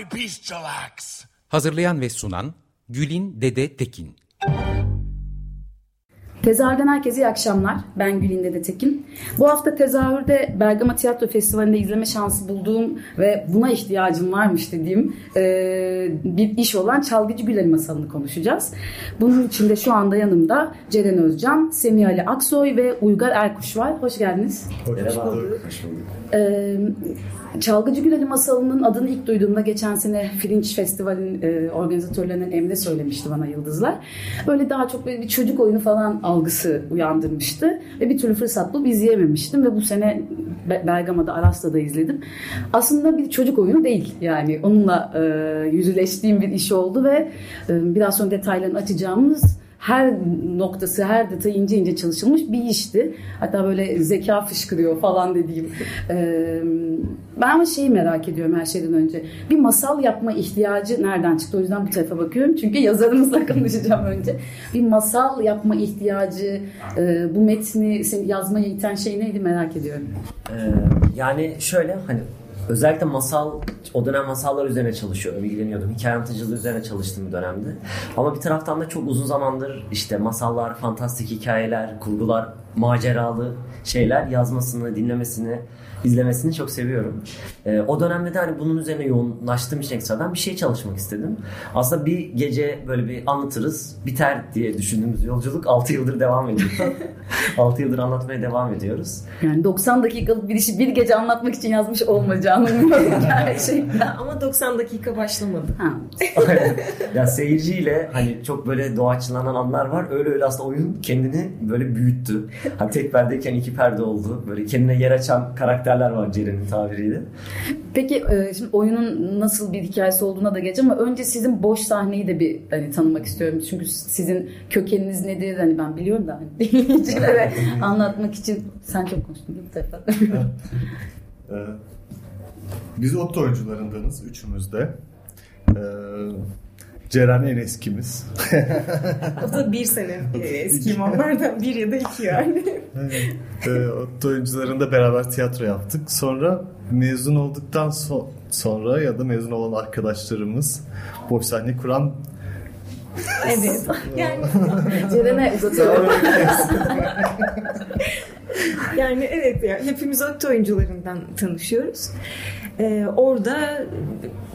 By bestial acts. Hazırlayan ve sunan Gülin Dede Tekin Tezahürden herkese iyi akşamlar. Ben Gülin Dede Tekin. Bu hafta tezahürde Bergama Tiyatro Festivali'nde izleme şansı bulduğum ve buna ihtiyacım varmış dediğim e, bir iş olan Çalgıcı Güleli masalını konuşacağız. Bunun için de şu anda yanımda Ceren Özcan, Semih Ali Aksoy ve Uygar Erkuş var. Hoş geldiniz. Hoş bulduk. Hoş bulduk. E, Çalgıcı Güleli masalının adını ilk duyduğumda geçen sene Fringe Festival'in e, organizatörlerinden Emre söylemişti bana Yıldızlar. Böyle daha çok böyle bir çocuk oyunu falan algısı uyandırmıştı. Ve bir türlü fırsat bulup izleyememiştim. Ve bu sene Bergama'da, Aras'ta da izledim. Aslında bir çocuk oyunu değil. Yani onunla e, yüzleştiğim bir iş oldu ve e, biraz sonra detaylarını açacağımız her noktası, her detayı ince ince çalışılmış bir işti. Hatta böyle zeka fışkırıyor falan dediğim. Ee, ben ama şeyi merak ediyorum her şeyden önce. Bir masal yapma ihtiyacı nereden çıktı? O yüzden bu tarafa bakıyorum. Çünkü yazarımızla konuşacağım önce. Bir masal yapma ihtiyacı, e, bu metni yazmaya iten şey neydi merak ediyorum. Ee, yani şöyle hani Özellikle masal, o dönem masallar üzerine çalışıyorum, ilgileniyordum. Hikaye anlatıcılığı üzerine çalıştığım bir dönemde. Ama bir taraftan da çok uzun zamandır işte masallar, fantastik hikayeler, kurgular, maceralı şeyler yazmasını, dinlemesini, izlemesini çok seviyorum. E, o dönemde de hani bunun üzerine yoğunlaştığım için ekstradan bir şey çalışmak istedim. Aslında bir gece böyle bir anlatırız, biter diye düşündüğümüz yolculuk 6 yıldır devam ediyor. 6 yıldır anlatmaya devam ediyoruz. Yani 90 dakikalık bir işi bir gece anlatmak için yazmış olmayacağını gerçekten. Ama 90 dakika başlamadı. Ha. ya seyirciyle hani çok böyle doğaçlanan anlar var. Öyle öyle aslında oyun kendini böyle büyüttü. Hani tek perdeyken iki perde oldu. Böyle kendine yer açan karakter karakterler var Ceren'in tabiriyle. Peki e, şimdi oyunun nasıl bir hikayesi olduğuna da geleceğim ama önce sizin boş sahneyi de bir hani tanımak istiyorum. Çünkü sizin kökeniniz nedir hani ben biliyorum da hani dinleyicilere anlatmak için sen çok konuştun değil mi Tefat? Biz Otto oyuncularındanız üçümüz de. Ee, Ceren en eskimiz. o da bir sene eskiyim onlardan bir ya da iki yani. evet. Ee, oyuncularında beraber tiyatro yaptık. Sonra mezun olduktan so- sonra ya da mezun olan arkadaşlarımız boş sahne kuran Evet. yani Ceren'e uzatıyorum. yani evet ya hepimiz Otto oyuncularından tanışıyoruz. Ee, orada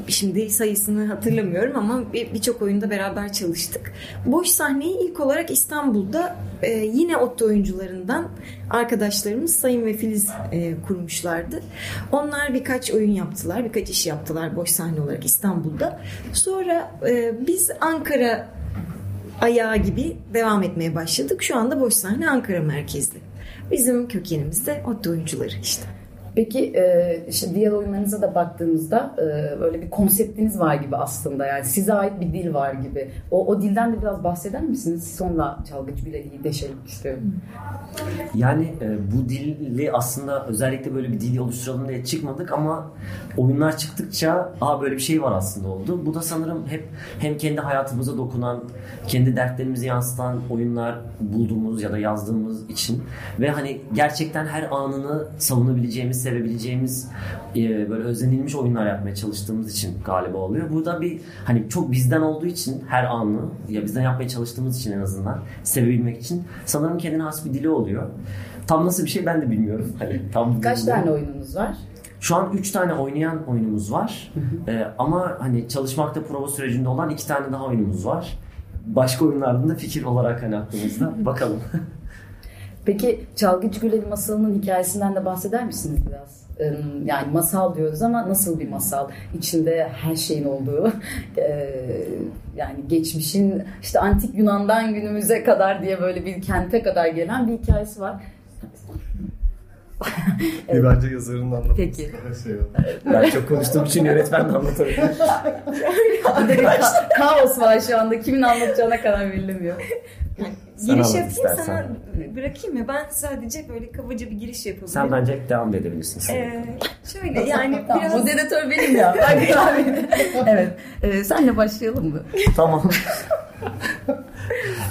şimdi sayısını hatırlamıyorum ama birçok oyunda beraber çalıştık. Boş sahneyi ilk olarak İstanbul'da e, yine Otto oyuncularından arkadaşlarımız Sayın ve Filiz e, kurmuşlardı. Onlar birkaç oyun yaptılar, birkaç iş yaptılar boş sahne olarak İstanbul'da. Sonra e, biz Ankara ayağı gibi devam etmeye başladık. Şu anda boş sahne Ankara merkezli. Bizim kökenimiz de Otto oyuncuları işte. Peki e, işte diğer oyunlarınıza da baktığımızda e, böyle bir konseptiniz var gibi aslında yani size ait bir dil var gibi. O, o dilden de biraz bahseder misiniz? Sonra Çalgıç Güleli'yi deşelim istiyorum. Yani e, bu dili aslında özellikle böyle bir dili oluşturalım diye çıkmadık ama oyunlar çıktıkça aa böyle bir şey var aslında oldu. Bu da sanırım hep hem kendi hayatımıza dokunan, kendi dertlerimizi yansıtan oyunlar bulduğumuz ya da yazdığımız için ve hani gerçekten her anını savunabileceğimiz sevebileceğimiz e, böyle özenilmiş oyunlar yapmaya çalıştığımız için galiba oluyor. Burada bir hani çok bizden olduğu için her anı ya bizden yapmaya çalıştığımız için en azından sevebilmek için sanırım kendine has bir dili oluyor. Tam nasıl bir şey ben de bilmiyorum. Hani tam Kaç tane oyununuz var? Şu an 3 tane oynayan oyunumuz var. ee, ama hani çalışmakta prova sürecinde olan 2 tane daha oyunumuz var. Başka oyunlardan da fikir olarak hani aklımızda. Bakalım. Peki Çalgıcı Güleli masalının hikayesinden de bahseder misiniz biraz? Yani masal diyoruz ama nasıl bir masal? İçinde her şeyin olduğu, yani geçmişin işte antik Yunan'dan günümüze kadar diye böyle bir kente kadar gelen bir hikayesi var. Evet. Bence yazarın anlatması Peki. şey Ben çok konuştuğum için yönetmen de anlatabilir. ka- kaos var şu anda. Kimin anlatacağına karar verilemiyor. Giriş yapayım istersen. sana bırakayım mı? Ben sadece böyle kabaca bir giriş yapabilirim. Sen bence devam edebilirsin. Ee, şöyle yani tamam, biraz... Moderatör benim ya. Ben Evet. Ee, senle başlayalım mı? tamam.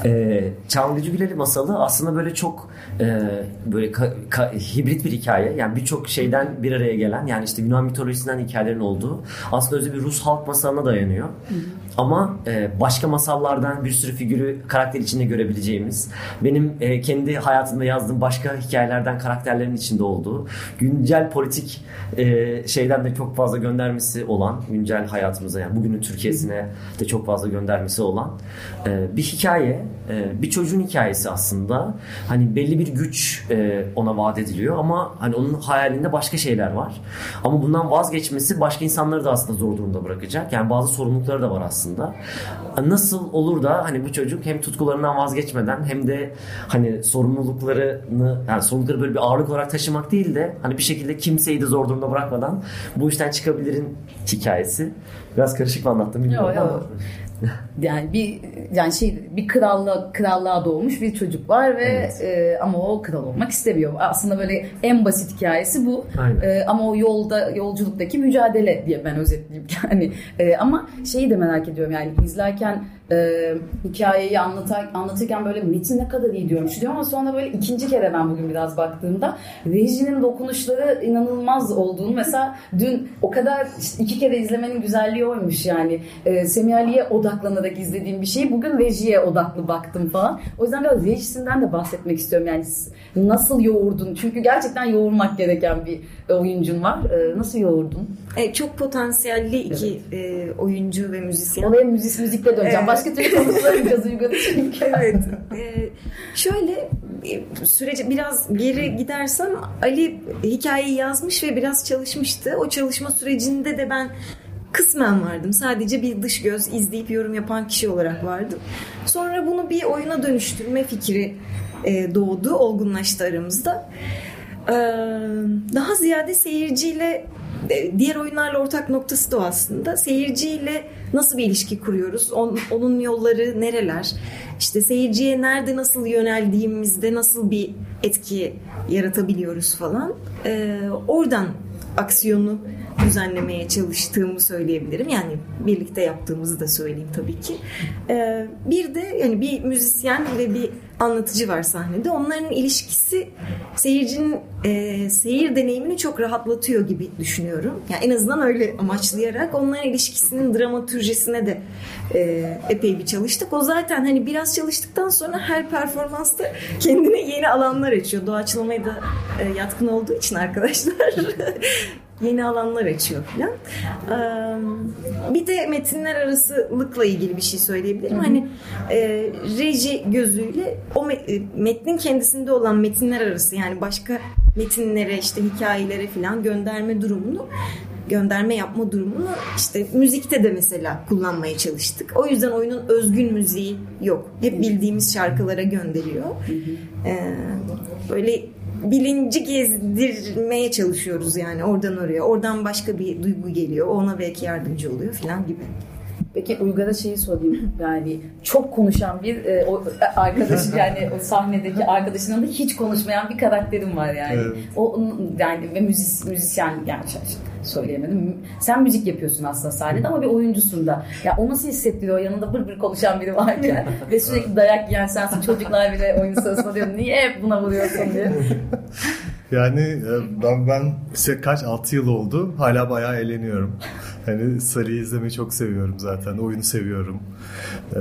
ee, Çalgıcı Güleri masalı aslında böyle çok e, böyle ka, ka, hibrit bir hikaye. Yani birçok şeyden bir araya gelen yani işte Yunan mitolojisinden hikayelerin olduğu aslında özü bir Rus halk masalına dayanıyor. Hı hı. Ama e, başka masallardan bir sürü figürü karakter içinde görebileceğimiz, benim e, kendi hayatımda yazdığım başka hikayelerden karakterlerin içinde olduğu, güncel politik e, şeyden de çok fazla göndermesi olan, güncel hayatımıza yani bugünün Türkiye'sine de çok fazla göndermesi olan e, bir hikaye, e, bir çocuğun hikayesi aslında. Hani belli bir güç e, ona vaat ediliyor ama hani onun hayalinde başka şeyler var. Ama bundan vazgeçmesi başka insanları da aslında zor durumda bırakacak. Yani bazı sorumlulukları da var aslında aslında. Nasıl olur da hani bu çocuk hem tutkularından vazgeçmeden hem de hani sorumluluklarını yani sorumlulukları böyle bir ağırlık olarak taşımak değil de hani bir şekilde kimseyi de zor durumda bırakmadan bu işten çıkabilirin hikayesi. Biraz karışık mı anlattım bilmiyorum yo, yo. ama yani bir yani şey bir krallığa krallığa doğmuş bir çocuk var ve evet. e, ama o kral olmak istemiyor. Aslında böyle en basit hikayesi bu. E, ama o yolda yolculuktaki mücadele diye ben özetleyeyim yani. E, ama şeyi de merak ediyorum yani izlerken e, hikayeyi anlatar, anlatırken böyle metin ne kadar iyi diyorum. Diyorum ama sonra böyle ikinci kere ben bugün biraz baktığımda rejinin dokunuşları inanılmaz olduğunu mesela dün o kadar işte iki kere izlemenin güzelliği oymuş yani. E, Semih Ali'ye odaklanarak izlediğim bir şeyi bugün rejiye odaklı baktım falan. O yüzden biraz rejisinden de bahsetmek istiyorum yani nasıl yoğurdun? Çünkü gerçekten yoğurmak gereken bir oyuncun var. E, nasıl yoğurdun? E, çok potansiyelli iki evet. e, oyuncu ve müzisyen. Oraya müzik, müzikle döneceğim. Başka türlü konuşamayacağız çünkü. evet. E, şöyle e, sürece biraz geri gidersem Ali hikayeyi yazmış ve biraz çalışmıştı. O çalışma sürecinde de ben kısmen vardım. Sadece bir dış göz izleyip yorum yapan kişi olarak vardım. Sonra bunu bir oyuna dönüştürme fikri e, doğdu, olgunlaştı aramızda. E, daha ziyade seyirciyle diğer oyunlarla ortak noktası da aslında. Seyirciyle nasıl bir ilişki kuruyoruz? On, onun yolları nereler? İşte seyirciye nerede nasıl yöneldiğimizde nasıl bir etki yaratabiliyoruz falan. Ee, oradan aksiyonu düzenlemeye çalıştığımı söyleyebilirim. Yani birlikte yaptığımızı da söyleyeyim tabii ki. Ee, bir de yani bir müzisyen ve bir anlatıcı var sahnede. Onların ilişkisi seyircinin e, seyir deneyimini çok rahatlatıyor gibi düşünüyorum. Yani en azından öyle amaçlayarak onların ilişkisinin dramatürjesine de e, epey bir çalıştık. O zaten hani biraz çalıştıktan sonra her performansta kendine yeni alanlar açıyor. Doğaçlamaya da e, yatkın olduğu için arkadaşlar yeni alanlar açıyor falan. Bir de metinler arasılıkla ilgili bir şey söyleyebilirim. Hani e, reji gözüyle o e, metnin kendisinde olan metinler arası yani başka metinlere işte hikayelere falan gönderme durumunu gönderme yapma durumunu işte müzikte de mesela kullanmaya çalıştık. O yüzden oyunun özgün müziği yok. Hep bildiğimiz şarkılara gönderiyor. Ee, böyle bilinci gezdirmeye çalışıyoruz yani oradan oraya. Oradan başka bir duygu geliyor. Ona belki yardımcı oluyor falan gibi. Peki Uygar'a şeyi sorayım. Yani çok konuşan bir e, o, arkadaş yani o sahnedeki arkadaşının da hiç konuşmayan bir karakterim var yani. Evet. O yani ve müzis, müzisyen yani söyleyemedim. Sen müzik yapıyorsun aslında sahnede ama bir oyuncusun da. Ya o nasıl hissettiriyor yanında bır bır konuşan biri varken ve sürekli dayak yiyen sensin. Çocuklar bile oyun sırasında diyor niye hep buna vuruyorsun diye. Yani e, ben ben işte kaç 6 yıl oldu. Hala bayağı eğleniyorum. Hani Sarı'yı izlemeyi çok seviyorum zaten. Oyunu seviyorum. Ee,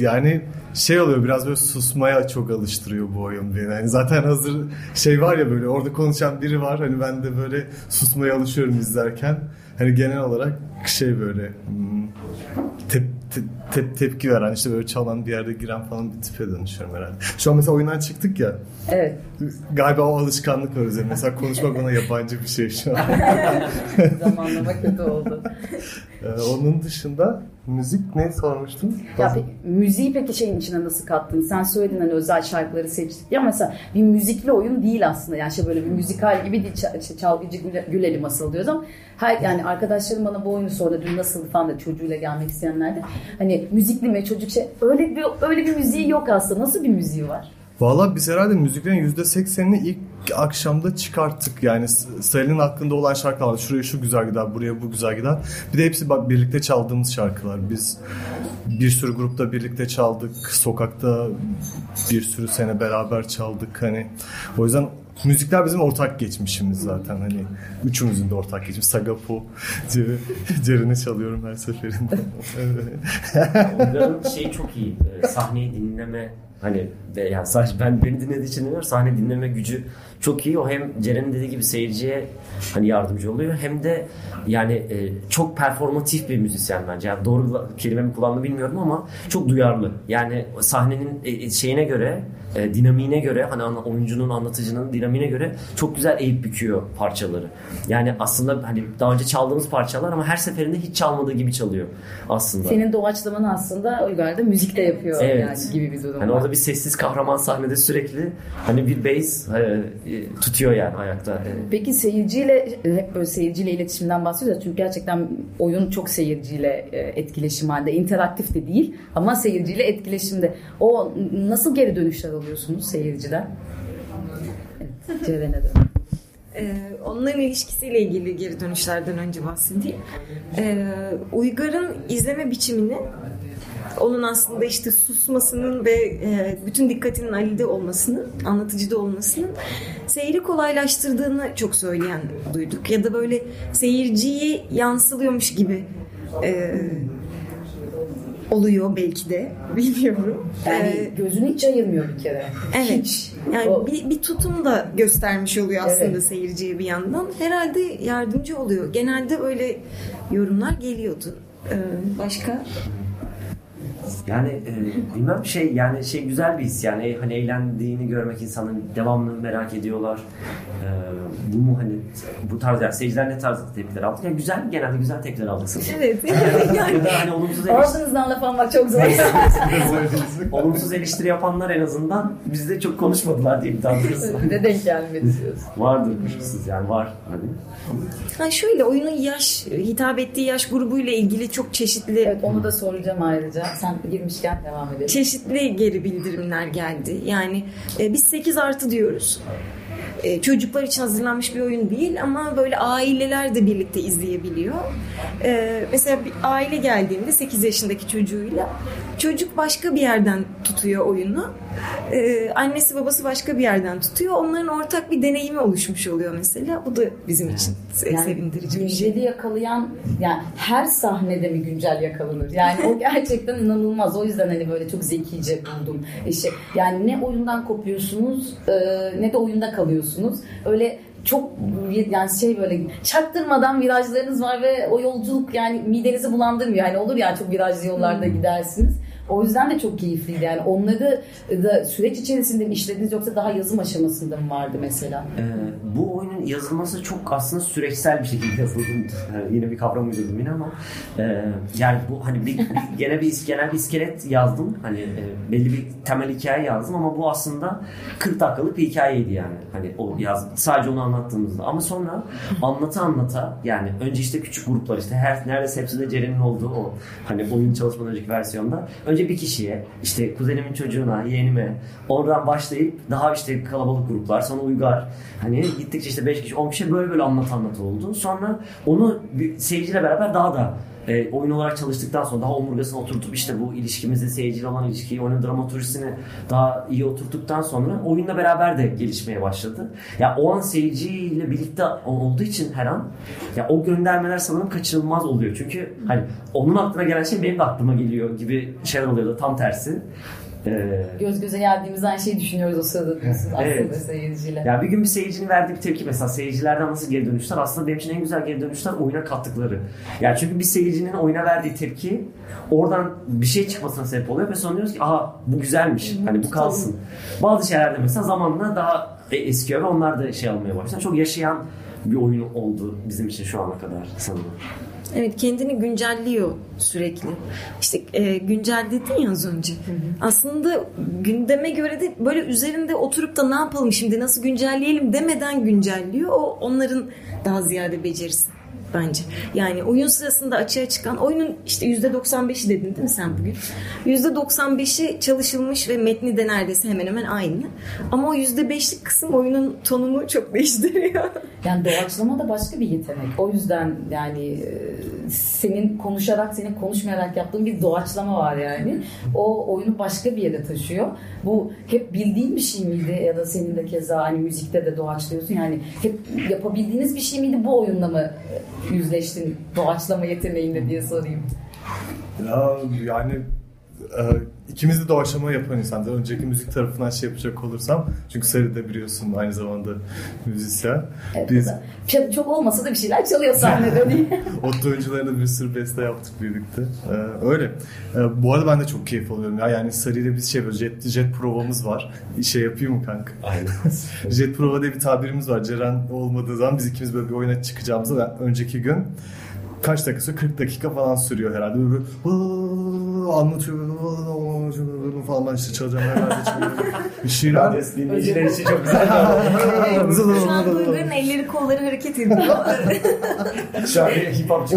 yani şey oluyor biraz böyle susmaya çok alıştırıyor bu oyun beni. Yani zaten hazır şey var ya böyle orada konuşan biri var. Hani ben de böyle susmaya alışıyorum izlerken. Hani genel olarak şey böyle hmm, tep, te, te- tepki veren işte böyle çalan bir yerde giren falan bir tipe dönüşüyorum herhalde. Şu an mesela oyundan çıktık ya. Evet. Galiba o alışkanlık var üzerinde. Mesela konuşmak bana yabancı bir şey şu an. Zamanlama kötü oldu. Ee, onun dışında müzik ne sormuştun? Ya pe- müziği peki şeyin içine nasıl kattın? Sen söyledin hani özel şarkıları seçtik. Ya mesela bir müzikli oyun değil aslında. Yani şey böyle bir müzikal gibi değil. Ç- işte çalgıcı güle, güleli masal diyoruz ama her, yani arkadaşlarım bana bu oyunu sordu. Dün nasıl falan da çocuğuyla gelmek isteyenler. Hani müzikli mi çocuk şey öyle bir öyle bir müziği yok aslında. Nasıl bir müziği var? Valla biz herhalde müziklerin %80'ini ilk akşamda çıkarttık. Yani Salih'in hakkında olan şarkılar. Şuraya şu güzel gider, buraya bu güzel gider. Bir de hepsi bak birlikte çaldığımız şarkılar. Biz bir sürü grupta birlikte çaldık. Sokakta bir sürü sene beraber çaldık. Hani o yüzden müzikler bizim ortak geçmişimiz zaten. Hani üçümüzün de ortak geçmiş. Sagapo, Ceren'i çalıyorum her seferinde. Onların şeyi çok iyi. e, Sahneyi dinleme hani yani sadece ben beni dinlediği için demiyorum sahne dinleme gücü çok iyi. O hem Ceren'in dediği gibi seyirciye hani yardımcı oluyor hem de yani e, çok performatif bir müzisyen bence. Yani doğru kelime mi kullandı bilmiyorum ama çok duyarlı. Yani sahnenin e, şeyine göre e, dinamiğine göre hani oyuncunun anlatıcının dinamiğine göre çok güzel eğip büküyor parçaları. Yani aslında hani daha önce çaldığımız parçalar ama her seferinde hiç çalmadığı gibi çalıyor aslında. Senin doğaçlamanı aslında Uygar da müzikte yapıyor Evet. yani gibi bir durum Hani orada bir sessiz kahraman sahnede sürekli hani bir bass e, e, tutuyor yani ayakta. E, Peki seyirciyle hep böyle seyirciyle iletişimden bahsediyoruz. Çünkü gerçekten oyun çok seyirciyle e, etkileşim halinde. interaktif de değil ama seyirciyle etkileşimde. O nasıl geri dönüşler alıyorsunuz seyirciden? Evet, Ceren'e dön. Ee, onların ilişkisiyle ilgili geri dönüşlerden önce bahsedeyim. Ee, Uygar'ın izleme biçimini onun aslında işte susmasının ve e, bütün dikkatinin Ali'de olmasının, anlatıcıda olmasının seyri kolaylaştırdığını çok söyleyen duyduk. Ya da böyle seyirciyi yansılıyormuş gibi e, oluyor belki de. Bilmiyorum. Yani Ee, gözünü hiç ayırmıyor bir kere. Evet. Hiç. Yani O- bir, bir tutum da göstermiş oluyor aslında Evet. seyirciye bir yandan. Herhalde yardımcı oluyor. Genelde öyle yorumlar geliyordu. Ee, başka? Yani e, bilmem şey yani şey güzel bir his yani hani eğlendiğini görmek insanın devamlı merak ediyorlar. E, bu mu hani bu tarz yani seyirciler ne tarz tepkiler aldık? Yani güzel genelde güzel tepkiler aldık sanırım. Evet. yani ya da hani olumsuz eleştiri, Ağzınızdan laf almak çok zor. olumsuz eleştiri yapanlar en azından bizde çok konuşmadılar diye iddia ediyoruz. de denk gelmedi diyorsun. Vardır kuşkusuz yani var. Hani. ha şöyle oyunun yaş hitap ettiği yaş grubuyla ilgili çok çeşitli Evet onu da soracağım ayrıca. Sen girmişken devam edelim. çeşitli geri bildirimler geldi. Yani e, biz 8 artı diyoruz. E, çocuklar için hazırlanmış bir oyun değil ama böyle aileler de birlikte izleyebiliyor. E, mesela bir aile geldiğinde 8 yaşındaki çocuğuyla çocuk başka bir yerden tutuyor oyunu. E, annesi babası başka bir yerden tutuyor. Onların ortak bir deneyimi oluşmuş oluyor mesela. Bu da bizim için se- sevindirici bir şey. günceli yakalayan yani her sahnede mi güncel yakalanır? Yani o gerçekten inanılmaz. O yüzden hani böyle çok zekice buldum. İşte yani ne oyundan kopuyorsunuz e, ne de oyunda kalıyorsunuz. Öyle çok yani şey böyle çaktırmadan virajlarınız var ve o yolculuk yani midenizi bulandırmıyor. Yani olur ya çok virajlı yollarda gidersiniz. O yüzden de çok keyifliydi. Yani onları da süreç içerisinde mi işlediniz yoksa daha yazım aşamasında mı vardı mesela? Ee, bu yazılması çok aslında süreçsel bir şekilde yazıldı. Yine bir kavram uydurdum yine ama e, yani bu hani bir gene bir genel bir iskelet yazdım. Hani e, belli bir temel hikaye yazdım ama bu aslında 40 dakikalık bir hikayeydi yani. Hani o yaz sadece onu anlattığımızda ama sonra anlata anlata yani önce işte küçük gruplar işte her neredeyse hepsinde Ceren'in olduğu o hani oyun çalışmadan önceki versiyonda önce bir kişiye işte kuzenimin çocuğuna, yeğenime oradan başlayıp daha işte kalabalık gruplar sonra uygar hani gittikçe işte 5 kişi 10 kişi böyle böyle anlat anlat oldu. Sonra onu seyirciyle beraber daha da e, oyun olarak çalıştıktan sonra daha omurgasına oturtup işte bu ilişkimizde seyirciyle olan ilişkiyi, oyunun dramaturjisini daha iyi oturttuktan sonra oyunla beraber de gelişmeye başladı. Ya o an seyirciyle birlikte olduğu için her an ya o göndermeler sanırım kaçınılmaz oluyor. Çünkü hani onun aklına gelen şey benim de aklıma geliyor gibi şeyler oluyordu tam tersi. Ee, Göz göze geldiğimiz aynı şeyi düşünüyoruz o sırada diyorsunuz aslında Evet. seyirciyle. Ya bir gün bir seyircinin verdiği bir tepki mesela seyircilerden nasıl geri dönüşler aslında benim için en güzel geri dönüşler oyuna kattıkları. Yani çünkü bir seyircinin oyuna verdiği tepki oradan bir şey çıkmasına sebep oluyor ve sonra diyoruz ki aha bu güzelmiş hani bu kalsın. Bazı şeylerde mesela zamanla daha e- eskiyor ve onlar da şey almaya başlar. Çok yaşayan bir oyun oldu bizim için şu ana kadar sanırım. Evet kendini güncelliyor sürekli. İşte e, güncelledin ya az önce. Aslında gündeme göre de böyle üzerinde oturup da ne yapalım şimdi nasıl güncelleyelim demeden güncelliyor. O onların daha ziyade becerisi bence. Yani oyun sırasında açığa çıkan oyunun işte %95'i dedin değil mi sen bugün? %95'i çalışılmış ve metni de neredeyse hemen hemen aynı. Ama o %5'lik kısım oyunun tonunu çok değiştiriyor. Yani doğaçlama da başka bir yetenek. O yüzden yani e, senin konuşarak, senin konuşmayarak yaptığın bir doğaçlama var yani. O oyunu başka bir yere taşıyor. Bu hep bildiğin bir şey miydi ya da senin de keza hani müzikte de doğaçlıyorsun yani hep yapabildiğiniz bir şey miydi bu oyunla mı yüzleştin doğaçlama yeteneğinde diye sorayım. Ya yani e, ikimiz de doğaçlama yapan insanlar. Önceki müzik tarafından şey yapacak olursam çünkü Seri de biliyorsun aynı zamanda müzisyen. Evet, Biz da- Çok- çok olmasa da bir şeyler çalıyor sahnede mi? Otto oyuncularına bir sürü beste yaptık birlikte. Ee, öyle. Ee, bu arada ben de çok keyif alıyorum ya. Yani Sarı ile biz şey yapıyoruz. Jet, jet provamız var. Şey yapayım mı kanka? Aynen. Jet prova diye bir tabirimiz var. Ceren olmadığı zaman biz ikimiz böyle bir oyuna çıkacağımızda önceki gün kaç dakika sonra 40 dakika falan sürüyor herhalde. Böyle, böyle anlatıyor böyle falan işte çalacağım. Bir şeyler Dinleyiciler için çok güzel. Şu an Uygar'ın elleri kolları hareket ediyor. Şu an hip hop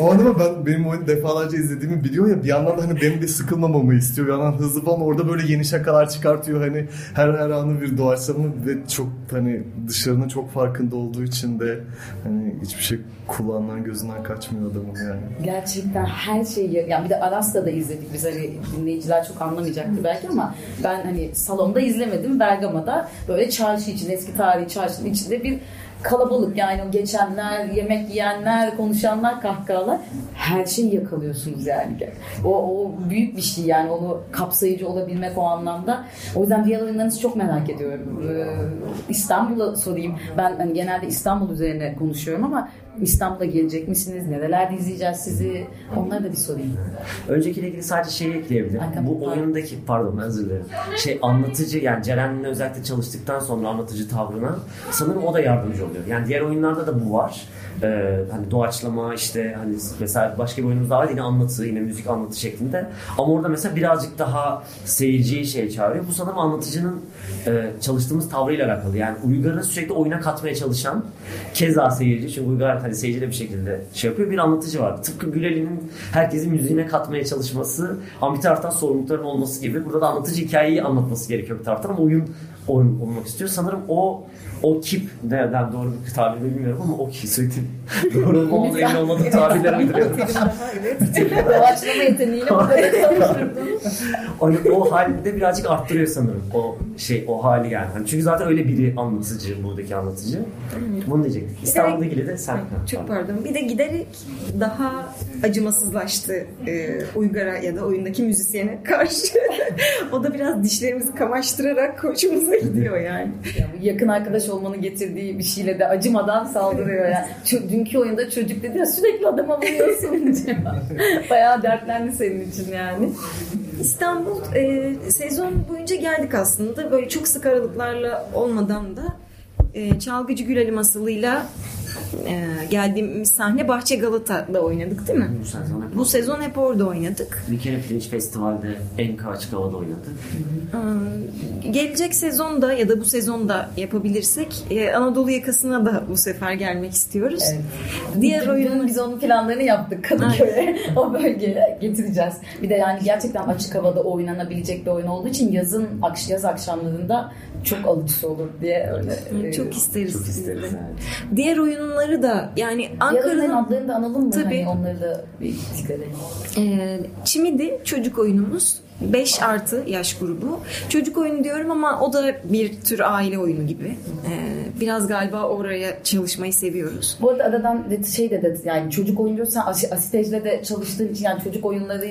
O adama ben benim oyunu defalarca izlediğimi biliyor ya bir yandan da hani benim de sıkılmamamı istiyor. Bir yandan hızlı falan orada böyle yeni şakalar çıkartıyor. Hani her her anı bir doğaçlama ve çok hani dışarının çok farkında olduğu için de hani hiçbir şey kulağından gözünden kaçmıyor adamın yani. Gerçekten her şeyi yani bir de Aras'ta da izledik biz hani dinleyiciler çok anlamayacaktı belki ama ben hani salonda izlemedim Bergama'da böyle çarşı için eski tarihi çarşının içinde bir kalabalık yani o geçenler, yemek yiyenler, konuşanlar, kahkahalar her şeyi yakalıyorsunuz yani. O, o büyük bir şey yani onu kapsayıcı olabilmek o anlamda. O yüzden diğer oyunlarınızı çok merak ediyorum. Ee, İstanbul'a sorayım. Ben hani genelde İstanbul üzerine konuşuyorum ama İstanbul'a gelecek misiniz? Nerelerde izleyeceğiz sizi? Onları da bir sorayım. Öncekiyle ilgili sadece şeyi ekleyebilirim. Hakan, Bu pardon. oyundaki pardon özür dilerim. Şey anlatıcı yani Ceren'le özellikle çalıştıktan sonra anlatıcı tavrına sanırım o da yardımcı oluyor. Yani diğer oyunlarda da bu var. Ee, hani doğaçlama işte hani mesela başka bir oyunumuz daha var yine anlatı yine müzik anlatı şeklinde. Ama orada mesela birazcık daha seyirciyi şey çağırıyor. Bu sanırım anlatıcının e, çalıştığımız tavrıyla alakalı. Yani Uygar'ı sürekli oyuna katmaya çalışan keza seyirci çünkü Uygar hani seyirciyle bir şekilde şey yapıyor bir anlatıcı var. Tıpkı Güleli'nin herkesin müziğine katmaya çalışması ama bir taraftan sorumlulukların olması gibi. Burada da anlatıcı hikayeyi anlatması gerekiyor bir taraftan ama oyun oyun olmak istiyor. Sanırım o o kip nereden doğru bir tabir bilmiyorum ama o kip doğru olmadığı emin olmadığım tabirler uydurıyorum. Doğaçlama yeteneğiyle burada yakalamıştırdım. O, o halde birazcık arttırıyor sanırım o şey o hali yani. Hani çünkü zaten öyle biri anlatıcı buradaki anlatıcı. Bunu diyecektim. İstanbul'da ilgili de sen. Çok pardon. Bir de giderek daha acımasızlaştı e, Uygar'a ya da oyundaki müzisyene karşı. o da biraz dişlerimizi kamaştırarak hoşumuza gidiyor yani. Ya bu yakın arkadaş olmanın getirdiği bir şeyle de acımadan saldırıyor yani. Çö- dünkü oyunda çocuk dedi ya sürekli adama vuruyorsun diyor. Bayağı dertlendi senin için yani. İstanbul e, sezon boyunca geldik aslında. Böyle çok sık aralıklarla olmadan da e, Çalgıcı Gülali Masalı'yla e, geldiğimiz sahne Bahçe Galata'da oynadık değil mi? Bu sezon hep, Bu sezon hep orada oynadık. bir kere Pirinç Festival'de Enka Açık Hava'da oynadı. Ee, Gelecek sezonda ya da bu sezonda yapabilirsek e, Anadolu yakasına da bu sefer gelmek istiyoruz. Evet. Diğer Dün oyun biz onun planlarını yaptık Kadıköy'e. o bölgeye getireceğiz. Bir de yani gerçekten açık havada oynanabilecek bir oyun olduğu için yazın yaz akşamlarında çok alıcısı olur diye öyle. e, çok isteriz. Çok isteriz yani. Diğer oyunları da yani Ankara'nın adlarını da analım mı? Tabii. Hani onları da bir zikredelim. e, Çimidi çocuk oyunumuz 5 artı yaş grubu. Çocuk oyunu diyorum ama o da bir tür aile oyunu gibi. Ee, biraz galiba oraya çalışmayı seviyoruz. Bu arada aradan şey de yani çocuk oyuncu sen asitejde de çalıştığın için yani çocuk oyunları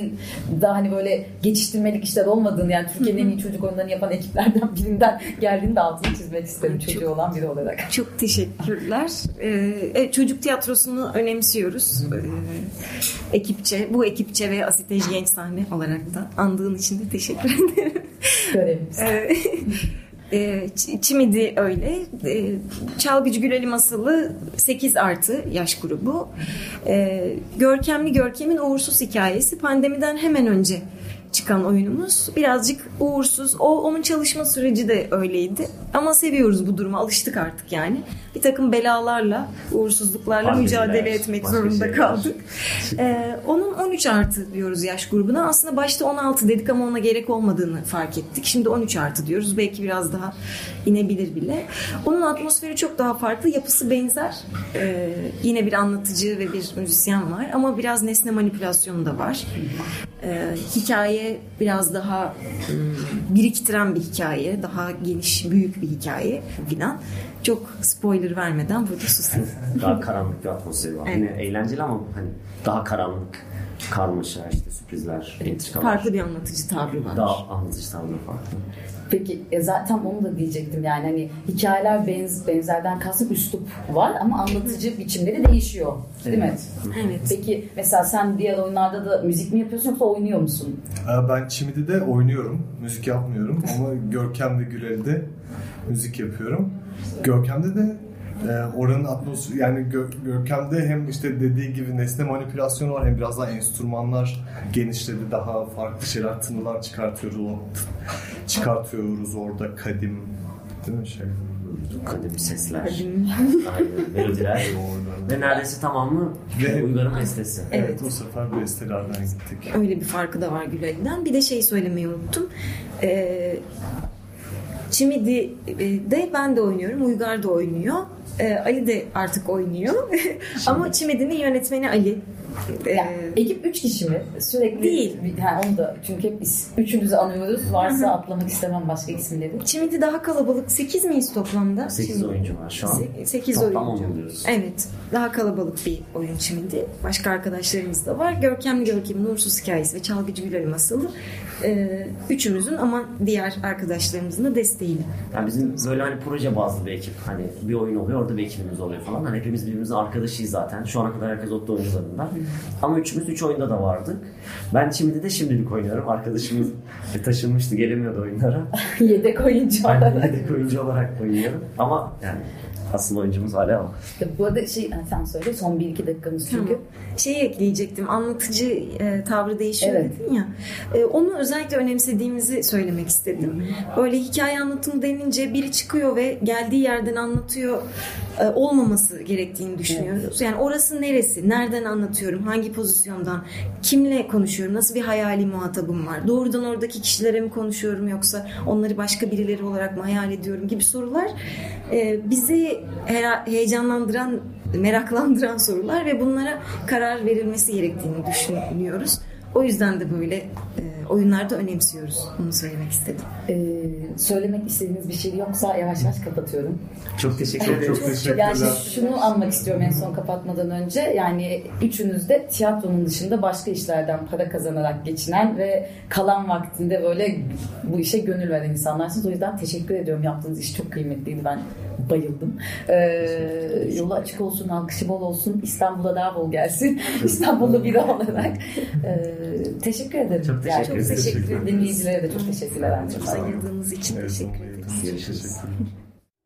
da hani böyle geçiştirmelik işler olmadığını yani Türkiye'nin en iyi çocuk oyunlarını yapan ekiplerden birinden geldiğini de altını çizmek isterim çocuğu çok, olan biri olarak. Çok teşekkürler. Ee, çocuk tiyatrosunu önemsiyoruz. Ee, ekipçe, bu ekipçe ve asitej genç sahne olarak da andığın için de teşekkür ederim. Görevimiz. E, Çimidi öyle. E, Çalgıcı Güleli Masalı 8 artı yaş grubu. E, Görkemli Görkem'in uğursuz hikayesi pandemiden hemen önce çıkan oyunumuz. Birazcık uğursuz. O onun çalışma süreci de öyleydi. Ama seviyoruz bu durumu. Alıştık artık yani. Bir takım belalarla, uğursuzluklarla Harbiler, mücadele etmek zorunda kaldık. Ee, onun 13 artı diyoruz yaş grubuna. Aslında başta 16 dedik ama ona gerek olmadığını fark ettik. Şimdi 13 artı diyoruz. Belki biraz daha inebilir bile. Onun atmosferi çok daha farklı. Yapısı benzer. Ee, yine bir anlatıcı ve bir müzisyen var. Ama biraz nesne manipülasyonu da var. Ee, hikaye biraz daha hmm, biriktiren bir hikaye. Daha geniş, büyük bir hikaye filan. Çok spoiler vermeden burada susayım. daha karanlık bir atmosferi var. Evet. Yine eğlenceli ama hani daha karanlık karmaşa işte sürprizler, entrikalar. Farklı bir anlatıcı tavrı var. Daha anlatıcı tavrı farklı. Peki e, zaten onu da diyecektim yani hani hikayeler benz, benzerden kastım üslup var ama anlatıcı biçimleri değişiyor değil evet. mi? Evet. Peki mesela sen diğer oyunlarda da müzik mi yapıyorsun yoksa oynuyor musun? Ben Çimidi'de oynuyorum. Müzik yapmıyorum ama Görkem ve Gülel'de müzik yapıyorum. Görkem'de de e, oranın atmosferi yani Gör, Görkem'de hem işte dediği gibi nesne manipülasyonu var hem biraz daha enstrümanlar genişledi daha farklı şeyler tınılar çıkartıyoruz çıkartıyoruz orada kadim değil mi şey kadim sesler kadim. Aynen, melodiler ve neredeyse tamamı ve Uygar'ın bestesi. Evet. evet bu sefer bestelerden gittik. Öyle bir farkı da var Gülay'dan. Bir de şey söylemeyi unuttum. Ee, Çimidi'de ben de oynuyorum. Uygar da oynuyor. Ee, Ali de artık oynuyor. Ama Çimidi'nin yönetmeni Ali. Yani, ee, ekip 3 kişi mi? Sürekli değil. Ha, onu da çünkü hep biz üçümüzü anıyoruz. Varsa atlamak istemem başka isimleri. Çimidi daha kalabalık. 8 miyiz toplamda? 8 oyuncu var şu an. 8 Toplam oyuncu. Evet. Daha kalabalık bir oyun Çimidi. Başka arkadaşlarımız da var. Görkemli Görkem'in Uğursuz Hikayesi ve Çalgıcı Gül Masalı. Ee, üçümüzün ama diğer arkadaşlarımızın da desteğiyle. Yani bizim böyle hani proje bazlı bir ekip. Hani bir oyun oluyor orada bir ekibimiz oluyor falan. Hani hepimiz birbirimizin arkadaşıyız zaten. Şu ana kadar herkes Otto oyuncularından. Ama üçümüz üç oyunda da vardık. Ben şimdi de şimdilik oynuyorum. Arkadaşımız taşınmıştı gelemiyordu oyunlara. yedek oyuncu olarak. Ben yedek oyuncu olarak oynuyorum. Ama yani Asıl oyuncumuz hala o. Bu arada şey sen söyle son bir iki dakikamız çünkü. Tamam. Şeyi ekleyecektim. Anlatıcı e, tavrı değişiyor evet. dedin ya. E, onu özellikle önemsediğimizi söylemek istedim. Öyle hikaye anlatımı denince biri çıkıyor ve geldiği yerden anlatıyor e, olmaması gerektiğini düşünüyoruz. Evet. Yani orası neresi? Nereden anlatıyorum? Hangi pozisyondan? Kimle konuşuyorum? Nasıl bir hayali muhatabım var? Doğrudan oradaki kişilere mi konuşuyorum yoksa onları başka birileri olarak mı hayal ediyorum gibi sorular e, bizi heyecanlandıran, meraklandıran sorular ve bunlara karar verilmesi gerektiğini düşünüyoruz. O yüzden de böyle e, oyunlarda önemsiyoruz. Onu söylemek istedim. Ee, söylemek istediğiniz bir şey yoksa yavaş yavaş kapatıyorum. Çok teşekkür ederim. Çok teşekkürler. Yani şunu anmak istiyorum en son kapatmadan önce. Yani üçünüz de tiyatronun dışında başka işlerden para kazanarak geçinen ve kalan vaktinde böyle bu işe gönül veren insanlarsınız. O yüzden teşekkür ediyorum. Yaptığınız iş çok kıymetliydi. Ben bayıldım. Ee, yolu açık olsun, alkışı bol olsun. İstanbul'a daha bol gelsin. İstanbul'da biri olarak. Ee, teşekkür ederim. Çok teşekkür, yani çok teşekkür ederim. Dinleyicilere de çok teşekkürler. Çok ayırdığınız için teşekkür ederim. Görüşürüz.